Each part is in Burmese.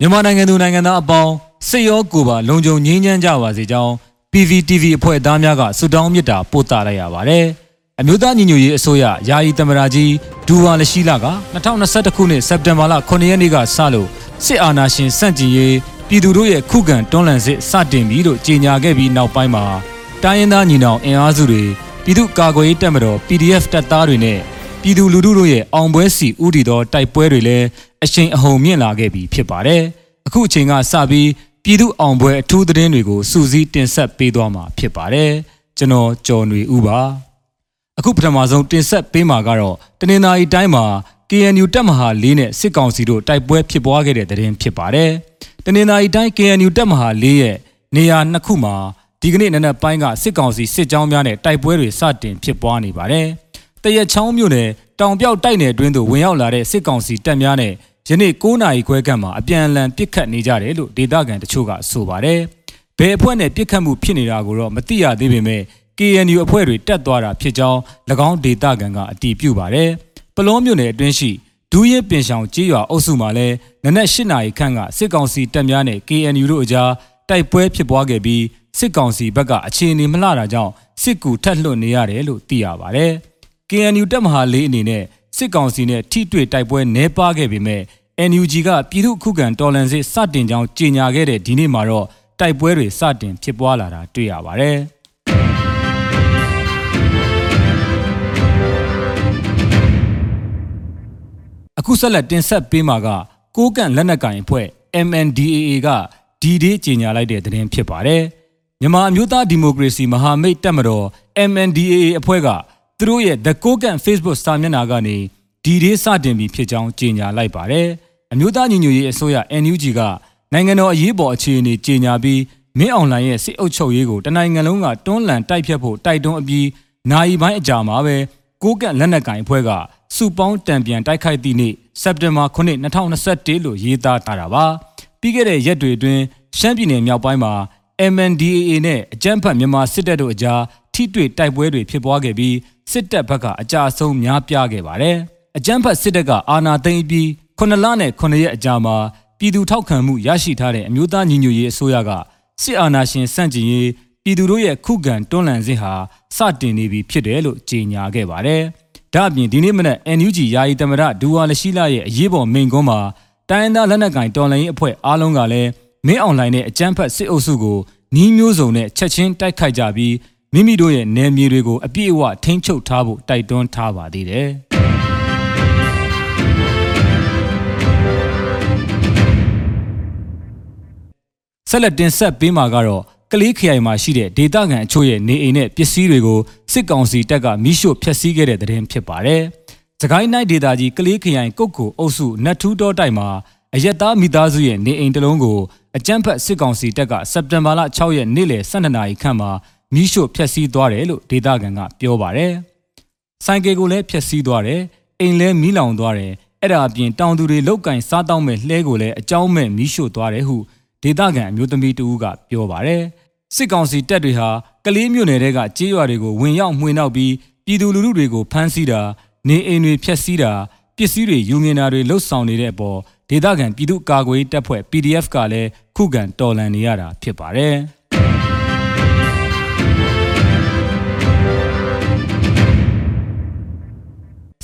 မြန်မာနိုင်ငံသူနိုင်ငံသားအပေါင်းစိတ်ရောကိုယ်ပါလုံခြုံငြိမ်းချမ်းကြပါစေကြောင်း PVTV အဖွဲ့သားများကဆုတောင်းမေတ္တာပို့သလိုက်ရပါတယ်။အမျိုးသားညီညွတ်ရေးအစိုးရယာယီသမ္မတကြီးဒူဝါလရှိလာက2021ခုနှစ်စက်တင်ဘာလ9ရက်နေ့ကစလို့စစ်အာဏာရှင်စန့်ကျင်ရေးပြည်သူတို့ရဲ့ခုခံတွန်းလှန်စစ်စတင်ပြီးလို့ကြေညာခဲ့ပြီးနောက်ပိုင်းမှာတိုင်းရင်းသားညီနောင်အင်အားစုတွေပြည်သူ့ကာကွယ်ရေးတပ်မတော် PDF တပ်သားတွေနဲ့ပြည်သူလူထုတို့ရဲ့အောင်ပွဲစီဥတီသောတိုက်ပွဲတွေလည်း အရှိန်အဟုန်မြင့်လာခဲ့ပြီဖြစ်ပါတယ်။အခုအချိန်ကစပြီးပြည်သူအောင်ပွဲအထူးသတင်းတွေကိုစူးစီးတင်ဆက်ပေးသွားမှာဖြစ်ပါတယ်။ကျွန်တော်ကျော်နေဦးပါ။အခုပထမဆုံးတင်ဆက်ပေးမှာကတော့တနင်္သာရီတိုင်းမှာ KNU တပ်မဟာ၄နဲ့စစ်ကောင်စီတို့တိုက်ပွဲဖြစ်ပွားခဲ့တဲ့သတင်းဖြစ်ပါတယ်။တနင်္သာရီတိုင်း KNU တပ်မဟာ၄ရဲ့နေရာနှစ်ခုမှာဒီကနေ့နံနက်ပိုင်းကစစ်ကောင်စီစစ်ကြောင်းများနဲ့တိုက်ပွဲတွေစတင်ဖြစ်ပွားနေပါတယ်။တရက်ချောင်းမြို့နယ်တောင်ပြောက်တိုက်နယ်အတွင်းသို့ဝင်ရောက်လာတဲ့စစ်ကောင်စီတပ်များနဲ့ ယနေ့9နာရီခွဲခန့်မှာအပြန်အလှန်ပစ်ခတ်နေကြတယ်လို့ဒေသခံတချို့ကဆိုပါတယ်။ဘယ်အဖွဲ့နဲ့ပစ်ခတ်မှုဖြစ်နေတာကိုတော့မသိရသေးပေမဲ့ KNU အဖွဲ့တွေတက်သွားတာဖြစ်ကြောင်း၎င်းဒေသခံကအတည်ပြုပါတယ်။ပလောမြို့နယ်အတွင်းရှိဒူးရဲပင်ဆောင်ကြေးရွာအုပ်စုမှာလည်းနနက်၈နာရီခန့်ကစစ်ကောင်စီတပ်များနဲ့ KNU တို့အကြားတိုက်ပွဲဖြစ်ပွားခဲ့ပြီးစစ်ကောင်စီဘက်ကအခြေအနေမလှတာကြောင့်စစ်ကူထက်လွတ်နေရတယ်လို့သိရပါတယ်။ KNU တပ်မဟာလေးအနေနဲ့ စစ်ကောင်စီနဲ့ထိတွေ့တိုက်ပွဲနှဲပါခဲ့ပေမဲ့ NUG ကပြည်သူ့ခုခံတော်လှန်စစ်စတင်ကြောင်းကြေညာခဲ့တဲ့ဒီနေ့မှာတော့တိုက်ပွဲတွေစတင်ဖြစ်ပွားလာတာတွေ့ရပါတယ်။အခုဆက်လက်တင်ဆက်ပေးမှာကကိုးကန့်လက်နက်ကင်အဖွဲ့ MNDAA ကဒီဒေးကြေညာလိုက်တဲ့သတင်းဖြစ်ပါတယ်။မြန်မာအမျိုးသားဒီမိုကရေစီမဟာမိတ်တပ်မတော် MNDAA အဖွဲ့က သူတို့ရဲ့ The Kogan Facebook စာမျက်နှာကနေဒီဒေးစတင်ပြီးဖြစ်ကြောင်းကြေညာလိုက်ပါတယ်။အမျိုးသားညီညွတ်ရေးအစိုးရ NUG ကနိုင်ငံတော်အရေးပေါ်အခြေအနေကြေညာပြီးမင်းအောင်လှိုင်ရဲ့စစ်အုပ်ချုပ်ရေးကိုတနိုင်ငံလုံးကတွန်းလှန်တိုက်ဖြတ်ဖို့တိုက်တွန်းအပြီးနိုင်ပိုင်းအကြာမှာပဲကိုကန့်လက်နက်ကင်အဖွဲ့ကစုပေါင်းတံပြန်တိုက်ခိုက်သည့်နေ့စက်တင်ဘာ9 2021လို့ရေးသားထားတာပါပြီးခဲ့တဲ့ရက်တွေအတွင်းရှမ်းပြည်နယ်မြောက်ပိုင်းမှာ MNDAA နဲ့အကြမ်းဖက်မြန်မာစစ်တပ်တို့အကြားထိတွေ့တိုက်ပွဲတွေဖြစ်ပွားခဲ့ပြီး စစ်တပ်ဘက်ကအကြအဆုံးများပြားခဲ့ပါတယ်အကြမ်းဖက်စစ်တပ်ကအာဏာသိမ်းပြီး9လနဲ့9ရက်အကြာမှာပြည်သူထောက်ခံမှုရရှိထားတဲ့အမျိုးသားညီညွတ်ရေးအစိုးရကစစ်အာဏာရှင်စန့်ကျင်ရေးပြည်သူတို့ရဲ့ခုခံတွန်းလှန်ခြင်းဟာစတင်နေပြီဖြစ်တယ်လို့ကြေညာခဲ့ပါတယ်။ဒါ့အပြင်ဒီနေ့မနက် NUG ယာယီသမရဒူဝါလရှိလာရဲ့အရေးပေါ်မိန့်ခွန်းမှာတိုင်းသားလက်နက်ကင်တော်လှန်ရေးအဖွဲ့အားလုံးကလည်းမင်းအွန်လိုင်းနဲ့အကြမ်းဖက်စစ်အုပ်စုကိုနှီးမျိုးစုံနဲ့ချက်ချင်းတိုက်ခိုက်ကြပြီး မိမိတို့ရဲ့နယ်မြေတွေကိုအပြည့်အဝထိန်းချုပ်ထားဖို့တိုက်တွန်းထားပါသေးတယ်။ဆက်လက်တင်ဆက်ပေးမှာကတော့ကလေးခရိုင်မှာရှိတဲ့ဒေသခံအချို့ရဲ့နေအိမ်နဲ့ပစ္စည်းတွေကိုစစ်ကောင်စီတပ်ကမိရှို့ဖျက်ဆီးခဲ့တဲ့တဲ့တင်ဖြစ်ပါတယ်။စကိုင်းနိုင်ဒေသကြီးကလေးခရိုင်ကုတ်ကိုအုပ်စုနတ်ထူးတောတိုက်မှာအရက်သားမိသားစုရဲ့နေအိမ်တစ်လုံးကိုအကြမ်းဖက်စစ်ကောင်စီတပ်ကစက်တင်ဘာလ6ရက်နေ့လယ်12နာရီခန့်မှာ မိရှို့ဖျက်ဆီးသွားတယ်လို့ဒေသခံကပြောပါတယ်။ဆိုင်ကယ်ကိုလည်းဖျက်ဆီးသွားတယ်။အိမ်လည်းမီးလောင်သွားတယ်။အဲ့ဒါအပြင်တောင်သူတွေလောက်ကင်စားတောင်းမဲ့လှဲကိုလည်းအကြောင်းမဲ့မိရှို့သွားတယ်ဟုဒေသခံအမျိုးသမီးတဦးကပြောပါတယ်။စစ်ကောင်စီတပ်တွေဟာကလေးမြို့နယ်တွေကကြေးရွာတွေကိုဝင်ရောက်မှွေနှောက်ပြီးပြည်သူလူထုတွေကိုဖမ်းဆီးတာနေအိမ်တွေဖျက်ဆီးတာပစ္စည်းတွေယူငင်တာတွေလှုပ်ဆောင်နေတဲ့အပေါ်ဒေသခံပြည်သူ့ကာကွယ်တပ်ဖွဲ့ PDF ကလည်းခုခံတော်လှန်နေရတာဖြစ်ပါတယ်။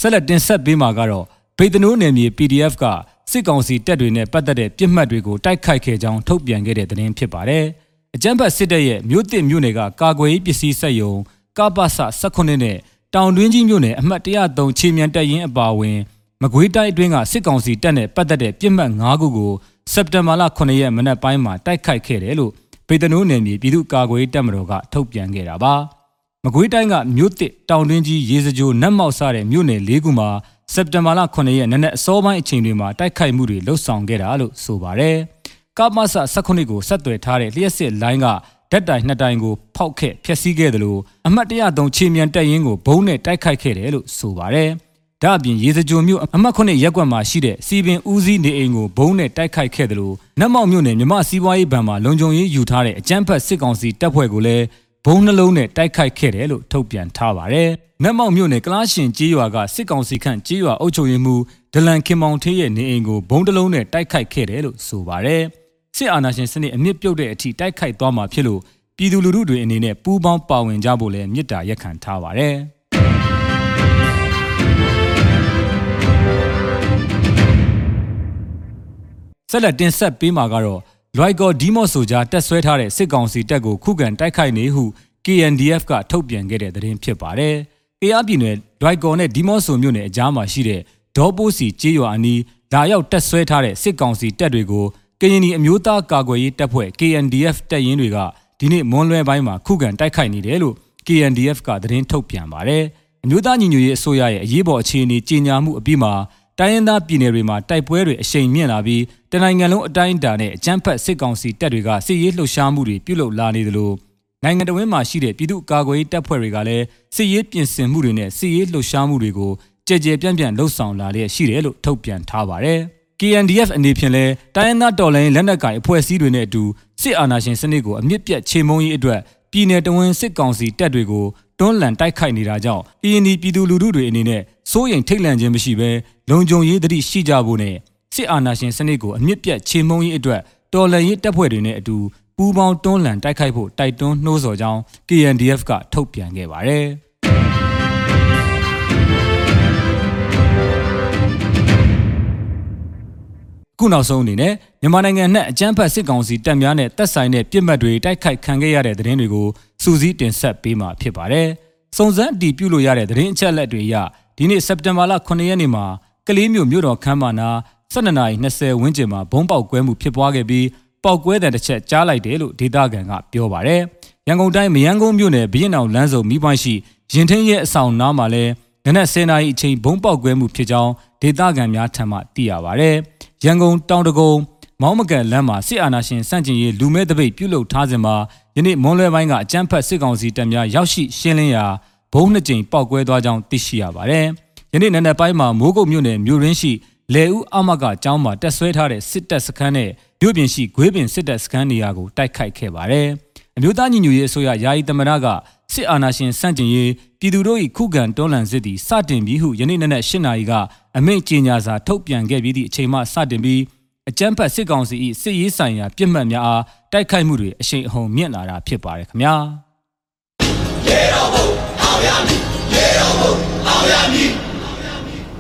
ဆက်လက်တင်ဆက်ပေးမှာကတော့ဗိတ်တနိုးနယ်မြေ PDF ကစစ်ကောင်စီတပ်တွေနဲ့ပတ်သက်တဲ့ပြစ်မှတ်တွေကိုတိုက်ခိုက်ခဲ့ကြောင်းထုတ်ပြန်ခဲ့တဲ့သတင်းဖြစ်ပါတယ်။အကြမ်းဖက်စစ်တပ်ရဲ့မြို့တစ်မြို့နယ်ကကာကွယ်ရေးပစ္စည်းစက်ယုံကပ္ပစ18နဲ့တောင်တွင်းကြီးမြို့နယ်အမှတ်103ခြေမြန်တပ်ရင်းအပါအဝင်မကွေးတိုင်းအတွင်းကစစ်ကောင်စီတပ်နဲ့ပတ်သက်တဲ့ပြစ်မှတ်၅ခုကိုစက်တင်ဘာလ9ရက်မနက်ပိုင်းမှာတိုက်ခိုက်ခဲ့တယ်လို့ဗေဒနိုးနယ်မြေပြည်သူ့ကာကွယ်တပ်မတော်ကထုတ်ပြန်ခဲ့တာပါ။ မကွေးတိုင်းကမြို့တစ်တောင်တွင်းကြီးရေစကြိုနတ်မောက်စတဲ့မြို့နယ်၄ခုမှာစက်တင်ဘာလ9ရက်နေ့နဲ့အစောပိုင်းအချိန်တွေမှာတိုက်ခိုက်မှုတွေလှုပ်ဆောင်ခဲ့တာလို့ဆိုပါတယ်။ကမ္ဘာဆ18ကိုဆက်သွယ်ထားတဲ့လျှက်စစ်လိုင်းကဓာတ်တိုင်နှစ်တိုင်ကိုဖောက်ခဲ့ဖျက်ဆီးခဲ့တယ်လို့အမှတ်103ခြေမြန်တက်ရင်ကိုဘုံနဲ့တိုက်ခိုက်ခဲ့တယ်လို့ဆိုပါတယ်။ဒါအပြင်ရေစကြိုမြို့အမှတ်9ရက်ကွက်မှာရှိတဲ့စီပင်ဦးစီးနေအိမ်ကိုဘုံနဲ့တိုက်ခိုက်ခဲ့တယ်လို့နတ်မောက်မြို့နယ်မြမစီးပွားရေးဘဏ်မှာလုံခြုံရေးယူထားတဲ့အကြမ်းဖက်စစ်ကောင်စီတပ်ဖွဲ့ကိုလည်း ဘုံနှလုံးနဲ့တိုက်ခိုက်ခဲ့တယ်လို့ထုတ်ပြန်ထားပါတယ်။နတ်မောက်မြို့နယ်ကလားရှင်ကြေးရွာကစစ်ကောင်စီခန့်ကြေးရွာအုပ်ချုပ်ရေးမှူးဒလန်ခင်မောင်ထေးရဲ့နေအိမ်ကိုဘုံတလုံးနဲ့တိုက်ခိုက်ခဲ့တယ်လို့ဆိုပါတယ်စစ်အာဏာရှင်စနစ်အမြင့်ပြုတ်တဲ့အထိတိုက်ခိုက်သွားမှာဖြစ်လို့ပြည်သူလူထုတွေအနေနဲ့ပူးပေါင်းပါဝင်ကြဖို့လည်းမြစ်တာရက်ခံထားပါတယ်ဆက်လက်တင်ဆက်ပေးမှာကတော့ လွိုက်ကော်ဒီမော့ဆိုကြားတက်ဆွဲထားတဲ့စစ်ကောင်စီတပ်ကိုခုခံတိုက်ခိုက်နေဟု KNDF ကထုတ်ပြန်ခဲ့တဲ့သတင်းဖြစ်ပါတယ်။တရားပြည်နယ်လွိုက်ကော်နဲ့ဒီမော့ဆိုမြို့နယ်အကြားမှာရှိတဲ့ဒေါ်ပိုးစီကျေးရွာအနီးလာရောက်တက်ဆွဲထားတဲ့စစ်ကောင်စီတပ်တွေကိုကရင်နီအမျိုးသားကာကွယ်ရေးတပ်ဖွဲ့ KNDF တပ်ရင်းတွေကဒီနေ့မွန်လွဲပိုင်းမှာခုခံတိုက်ခိုက်နေတယ်လို့ KNDF ကသတင်းထုတ်ပြန်ပါတယ်။အမျိုးသားညီညွတ်ရေးအစိုးရရဲ့အရေးပေါ်အခြေအနေကြီးညာမှုအပြီးမှာ တိုင်းရင်းသားပြည်နယ်တွေမှာတိုက်ပွဲတွေအရှိန်မြင့်လာပြီးတနိုင်ငံလုံးအတိုင်းအတာနဲ့အကြမ်းဖက်စစ်ကောင်စီတပ်တွေကစစ်ရေးလှုပ်ရှားမှုတွေပြုလုပ်လာနေသလိုနိုင်ငံတော်ဝန်မှာရှိတဲ့ပြည်သူ့ကာကွယ်ရေးတပ်ဖွဲ့တွေကလည်းစစ်ရေးပြင်ဆင်မှုတွေနဲ့စစ်ရေးလှုပ်ရှားမှုတွေကိုကြည်ကြဲပြန့်ပြန့်လှုပ်ဆောင်လာလျက်ရှိတယ်လို့ထုတ်ပြန်ထားပါတယ်။ KNDF အနေဖြင့်လဲတိုင်းရင်းသားတော်လှန်ရေးလက်နက်ကိုင်အဖွဲ့အစည်းတွေနဲ့အတူစစ်အာဏာရှင်စနစ်ကိုအမြင့်ပြတ်ချေမှုန်းရေးအတွက်ပြည်내တဝင်းစစ်ကောင်စီတပ်တွေကို တွန်းလှန်တိုက်ခိုက်နေတာကြောင့် PND ပြည်သူလူထုတွေအနေနဲ့စိုးရိမ်ထိတ်လန့်ခြင်းမရှိဘဲလုံခြုံရေးသတိရှိကြဖို့နဲ့စစ်အာဏာရှင်စနစ်ကိုအမြင့်ပြတ်ချေမှုန်းရေးအတွက်တော်လှန်ရေးတပ်ဖွဲ့တွေနဲ့အတူပူးပေါင်းတွန်းလှန်တိုက်ခိုက်ဖို့တိုက်တွန်းနှိုးဆော်ကြောင်း KNDF ကထုတ်ပြန်ခဲ့ပါတယ်။ခုနောက်ဆုံးအနေနဲ့မြန်မာနိုင်ငံနဲ့အကြမ်းဖက်စစ်ကောင်စီတပ်များနဲ့တပ်ဆိုင်တဲ့ပြစ်မှတ်တွေတိုက်ခိုက်ခံခဲ့ရတဲ့သတင်းတွေကို စူးစီးတင်ဆက်ပေးမှာဖြစ်ပါတယ်။စုံစမ်းအတည်ပြုလို့ရတဲ့သတင်းအချက်အလက်တွေအရဒီနေ့စက်တင်ဘာလ9ရက်နေ့မှာကလေးမျိုးမြို့တော်ခမ်းမနာ12:20ဝန်းကျင်မှာဘုံပေါက်ကွဲမှုဖြစ်ပွားခဲ့ပြီးပေါက်ကွဲတဲ့တစ်ချက်ကြားလိုက်တယ်လို့ဒေသခံကပြောပါတယ်။ရန်ကုန်တိုင်းမယန်းကုန်းမြို့နယ်ဘရင်အောင်လမ်းစုံမိပွိုင်းရှိရင်ထင်းရဲ့အဆောင်နားမှာလဲနနက်10:00နာရီအချိန်ဘုံပေါက်ကွဲမှုဖြစ်ကြောင်းဒေသခံများထံမှသိရပါတယ်။ရန်ကုန်တောင်တကုံ မောင်းမကန်လမ်းမှာစစ်အာဏာရှင်စန့်ကျင်ရေးလူမဲတပိတ်ပြုလုပ်ထားစဉ်မှာယနေ့မွန်လွယ်ပိုင်းကအကြမ်းဖက်စစ်ကောင်စီတပ်များရောက်ရှိရှင်းလင်းရာဘုံနှစ်ကြိမ်ပေါက်ကွဲသွားကြောင်းသိရှိရပါတယ်။ယနေ့နံနက်ပိုင်းမှာမိုးကုတ်မြို့နယ်မြို့ရင်းရှိလေဦးအမကကျောင်းမှာတက်ဆွဲထားတဲ့စစ်တပ်စခန်းနဲ့မြို့ပြင်ရှိဂွေးပင်စစ်တပ်စခန်းနေရာကိုတိုက်ခိုက်ခဲ့ပါတယ်။အမျိုးသားညီညွတ်ရေးအစိုးရယာယီသမ္မတကစစ်အာဏာရှင်စန့်ကျင်ရေးပြည်သူတို့၏ခုခံတွန်းလှန်စစ်သည်စတင်ပြီးဟုယနေ့နက်၈နာရီကအမိန့်ကြေညာစာထုတ်ပြန်ခဲ့ပြီးသည့်အချိန်မှစတင်ပြီး အကြမ်းဖက်စစ်ကောင်စီ၏စစ်ရေးဆိုင်ရာပြစ်မှတ်များအားတိုက်ခိုက်မှုတွေအရှိန်အဟုန်မြင့်လာတာဖြစ်ပါတယ်ခင်ဗျာရေတော်ဘုံအောင်ရမည်ရေတော်ဘုံအောင်ရမည်